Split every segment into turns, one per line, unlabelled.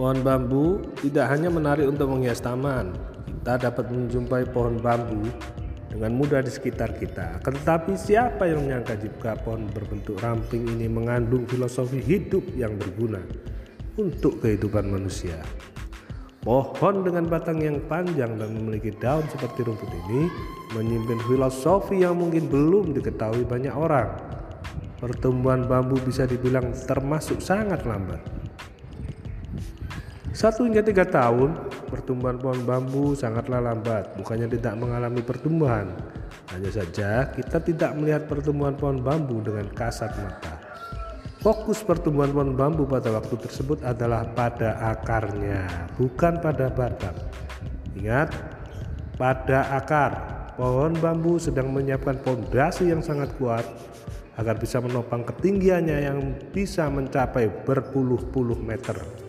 Pohon bambu tidak hanya menarik untuk menghias taman, kita dapat menjumpai pohon bambu dengan mudah di sekitar kita. Tetapi siapa yang menyangka jika pohon berbentuk ramping ini mengandung filosofi hidup yang berguna untuk kehidupan manusia. Pohon dengan batang yang panjang dan memiliki daun seperti rumput ini menyimpan filosofi yang mungkin belum diketahui banyak orang. Pertumbuhan bambu bisa dibilang termasuk sangat lambat. Satu hingga tiga tahun, pertumbuhan pohon bambu sangatlah lambat, bukannya tidak mengalami pertumbuhan. Hanya saja kita tidak melihat pertumbuhan pohon bambu dengan kasat mata. Fokus pertumbuhan pohon bambu pada waktu tersebut adalah pada akarnya, bukan pada batang. Ingat, pada akar, pohon bambu sedang menyiapkan fondasi yang sangat kuat agar bisa menopang ketinggiannya yang bisa mencapai berpuluh-puluh meter.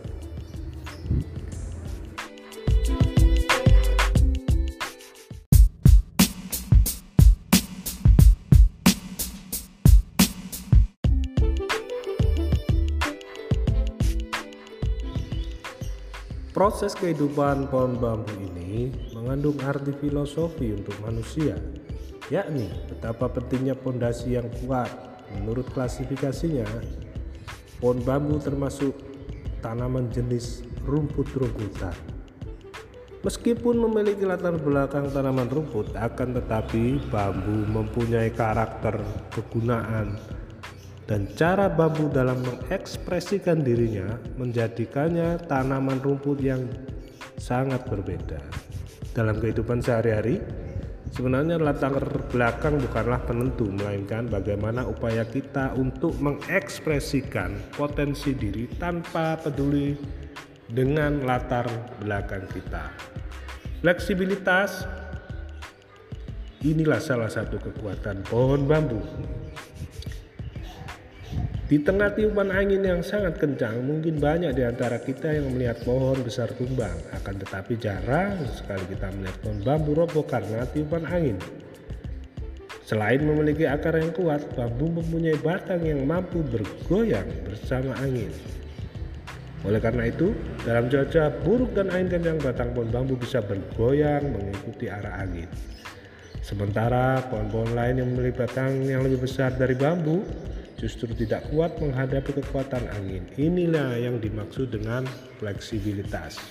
Proses kehidupan pohon bambu ini mengandung arti filosofi untuk manusia, yakni betapa pentingnya pondasi yang kuat. Menurut klasifikasinya, pohon bambu termasuk tanaman jenis rumput-rumputan. Meskipun memiliki latar belakang tanaman rumput, akan tetapi bambu mempunyai karakter kegunaan dan cara bambu dalam mengekspresikan dirinya menjadikannya tanaman rumput yang sangat berbeda. Dalam kehidupan sehari-hari, sebenarnya latar belakang bukanlah penentu, melainkan bagaimana upaya kita untuk mengekspresikan potensi diri tanpa peduli dengan latar belakang kita. Fleksibilitas inilah salah satu kekuatan pohon bambu. Di tengah tiupan angin yang sangat kencang, mungkin banyak di antara kita yang melihat pohon besar tumbang. Akan tetapi jarang sekali kita melihat pohon bambu roboh karena tiupan angin. Selain memiliki akar yang kuat, bambu mempunyai batang yang mampu bergoyang bersama angin. Oleh karena itu, dalam cuaca buruk dan angin kencang, batang pohon bambu bisa bergoyang mengikuti arah angin. Sementara pohon-pohon lain yang memiliki batang yang lebih besar dari bambu justru tidak kuat menghadapi kekuatan angin. Inilah yang dimaksud dengan fleksibilitas.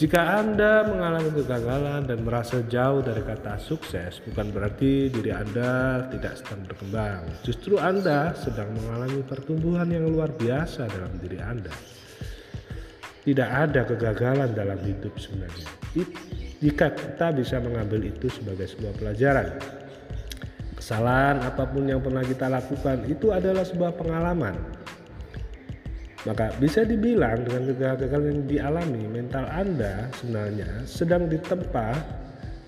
Jika Anda mengalami kegagalan dan merasa jauh dari kata sukses, bukan berarti diri Anda tidak sedang berkembang. Justru Anda sedang mengalami pertumbuhan yang luar biasa dalam diri Anda. Tidak ada kegagalan dalam hidup sebenarnya. Jika kita bisa mengambil itu sebagai sebuah pelajaran, Kesalahan apa pun yang pernah kita lakukan itu adalah sebuah pengalaman. Maka bisa dibilang dengan kegagalan yang dialami, mental Anda sebenarnya sedang ditempa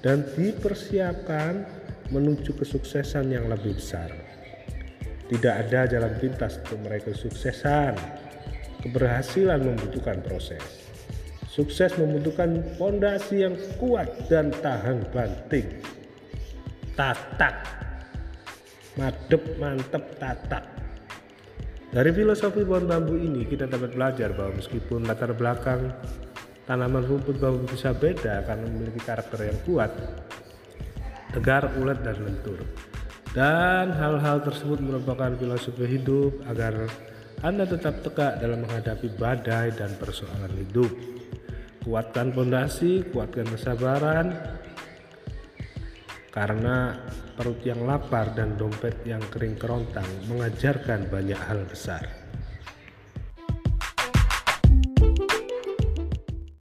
dan dipersiapkan menuju kesuksesan yang lebih besar. Tidak ada jalan pintas untuk meraih kesuksesan. Keberhasilan membutuhkan proses. Sukses membutuhkan fondasi yang kuat dan tahan banting. Tatak madep mantep tatak dari filosofi pohon bambu ini kita dapat belajar bahwa meskipun latar belakang tanaman rumput bambu bisa beda karena memiliki karakter yang kuat tegar ulet dan lentur dan hal-hal tersebut merupakan filosofi hidup agar anda tetap tegak dalam menghadapi badai dan persoalan hidup. Kuatkan fondasi, kuatkan kesabaran, karena perut yang lapar dan dompet yang kering kerontang mengajarkan banyak hal besar.